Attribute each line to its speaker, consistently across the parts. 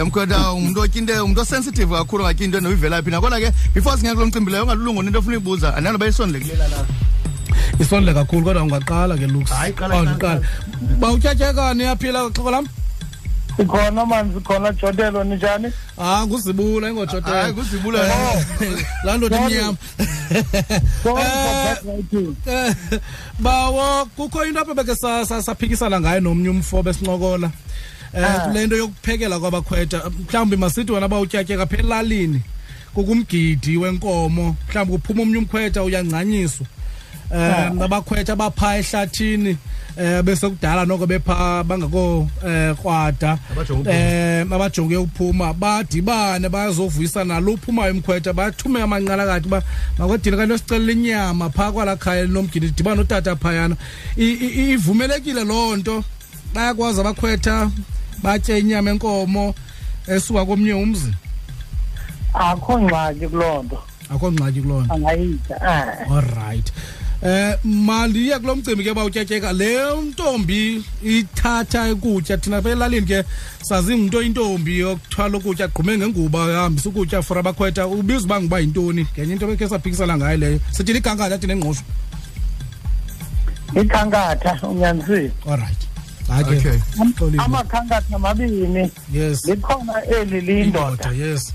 Speaker 1: um mkhwetha ungumntu otyinte umntu osensitive kakhulu ngatyi into endiyivelaphi na kodwa ke before singena kulo mcimbi leyo ungalulungo nento ofuna uyibuza andinalo bayisondele kulela na
Speaker 2: isondele kakhulu kodwa ungaqala ke lux
Speaker 1: ndiqala uba
Speaker 2: oh, utyatyekani yaphila xhoko lam
Speaker 3: sikhona mani sikhona jotelo ninjani hayi
Speaker 2: ah, nguzibula
Speaker 1: ingojotelo
Speaker 2: nguzibula
Speaker 1: oh.
Speaker 2: laa ndoda imnyama eh, bawo kukho into apho beke saphikisana ngayo nomnye umfo besincokola um eh, kule ah. nto yokuphekela kwabakhwetha mhlawumbi masithi wena uba utyatyeka apha elalini kukumgidi wenkomo mhlawumbi kuphuma omnye umkhwetha uyangcanyiswa um ah. abakhwetha abapha ehlathini eh besekudala noko bepha bangako
Speaker 1: eh kwada
Speaker 2: eh abajonge ukuphuma badibane bazovuyisa nalo uphumayo umkhwetha bathume amanqala kathi ba makodini kanti osicela inyama pha kwalakhaya linomgidi dibana utata phayana ivumelekile lonto bayakwazi abakhwetha batye inyama enkomo esuka komnye umzi
Speaker 3: akho ngxaki kuloo nto
Speaker 2: akho ngxaki kuloo nto
Speaker 3: angayitya eh.
Speaker 2: olrayithi Eh maliye kulomcimbi ke bawutyatyeka le ntombi ithatha ukutya thina belalini ke sazingumntu oyintombi okuthwala ukutya gqume ngenguba ahambisa ukutya for abakhwetha ubiza uba nguba yintoni ngenye into bekhe saphikisana ngayo leyo sithi likhankatha athi nengqosho
Speaker 3: ikhankatha unyanisile
Speaker 2: olright
Speaker 1: okay.
Speaker 3: amakhankatha mabini
Speaker 2: yes
Speaker 3: likhona eli
Speaker 2: lindoda yes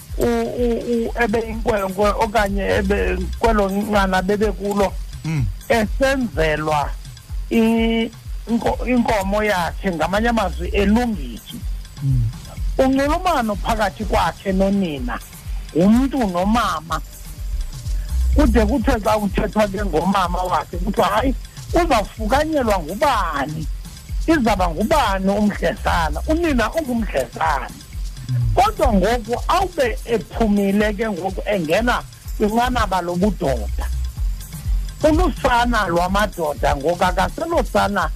Speaker 3: ebeyinkwenkwe okanye kwelo nqana bebekulo
Speaker 1: mm.
Speaker 3: esenzelwa inkomo yakhe ngamanye amazwi elungisi
Speaker 2: mm.
Speaker 3: unxulumano phakathi kwakhe nonina umntu nomama kude kuthe xa kuthethwa ke ngomama wakhe kuthiwa hayi uzawufukanyelwa ngubani izaba ngubani umdlezana unina ungumdlezana kodwa ngoku awube ephumile ke ngoku engena kwinqanaba lobudoda ulusana lwamadoda ngoku akaselusana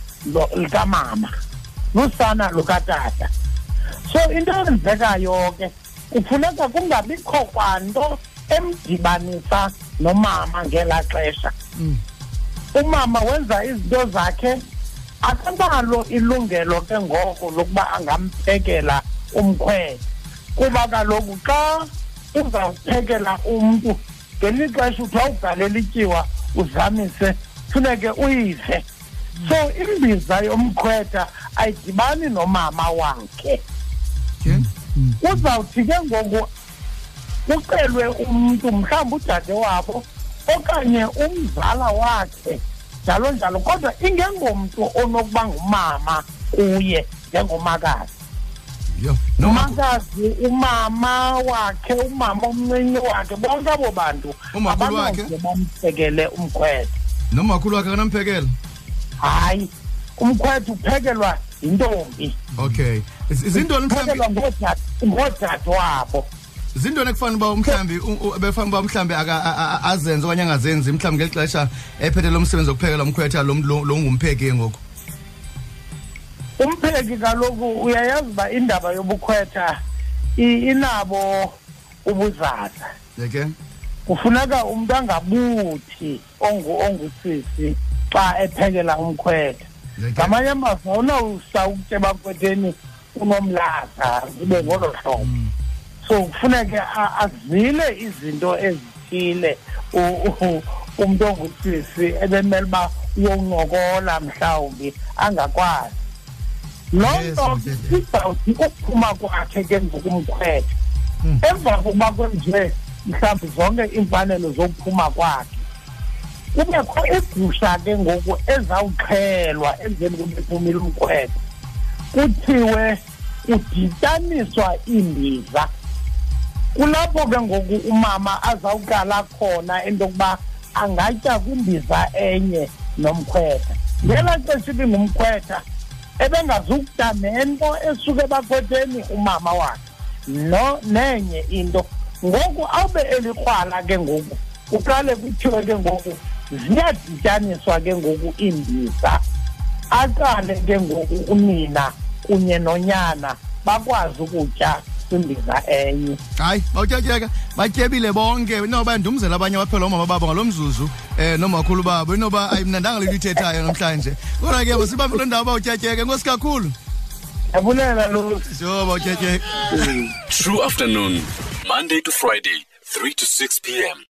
Speaker 3: lukamama lusana lukatata so into eyenzekayo ke kufuneka kungabikho kwanto emdibanisa nomama ngelaa xesha
Speaker 2: mm.
Speaker 3: umama wenza izinto zakhe akanalo ilungelo ke ngoko lokuba angamphekela umkhwele kuba kaloku xa uzawuphekela umntu ngeli xesha uthiwa ugalela ityiwa uzamise funeke uyive so imbiza yomkhwetha ayidibani nomama wakhe uzawuthi ke ngoku kucelwe umntu mhlawumbi udade wabo okanye umzala wakhe njalo njalo kodwa ingengomntu onokuba ngumama kuye njengomakazi nomakazi umama wakhe umama omncinci wakhe bonke abo bantu abanoze bamphekele umkhwetha
Speaker 1: nomakhulu wakhe akanamphekela
Speaker 3: hayi umkhwetha uphekelwa yintombi
Speaker 1: okay zintoni
Speaker 3: uphekelwa ngoodade wabo
Speaker 1: zintoni ekufanele uba umhlawumbi befanele uba umhlawumbi azenze okanye angazenzi mhlawumbi ngeli xesha ephethe lo msebenzi wokuphekela umkhwetha lo ngumpheki ke ngoku
Speaker 3: umpheki kaloku uyayazi uba indaba yobukhwetha inabo ubuzaza
Speaker 1: yeke
Speaker 3: kufuneka umntu angabuthi ongusisi xa ephekela umkhwetha ngamanye amazwi awunawusa ukutya ebankwetheni unomlaza ibe ngolo hlobo mm. so kufuneke azile izinto ezithile umntu ongusisi ebemele uba uyoncokola mhlawumbi angakwazi loo nto izawuthi ukuphuma kwakhe ke ngokumkhwetha hmm. emva kokuba kwenziwe mhlawumbi zonke iimfanelo zokuphuma kwakhe kubekho igusha ke ngoku ezawuxhelwa emveni kokuphumile umkhwetha kuthiwe uditaniswa iimbiza kulapho ke ngoku umama azawuqala khona into yokuba angatya kwimbiza enye nomkhwetha ngela xesha ibingumkhwetha ebengazukutya nento esuke ebakhwetheni umama wakhe no nenye into ngoku awube elikrwala ke ngoku kuqale kuthiwe ke ngoku ziyadityaniswa ke ngoku iimbiza aqale ke ngoku unina kunye nonyana bakwazi ukutya kwimbiza enye
Speaker 1: hayi bawutyatyeka batyebile bonke inoba ndumzela abanye abaphela oomama babo ngalo mzuzu um nomakhulu babo inoba ayimnandanga le nto ithethayo namhlanje kodwa ke masibambe loo ndawo bawutyatyeke nkosi kakhulu
Speaker 3: yabulela lusi
Speaker 1: sho bawutyatyeke
Speaker 4: true afternoon monday to friday 3 to 6 p m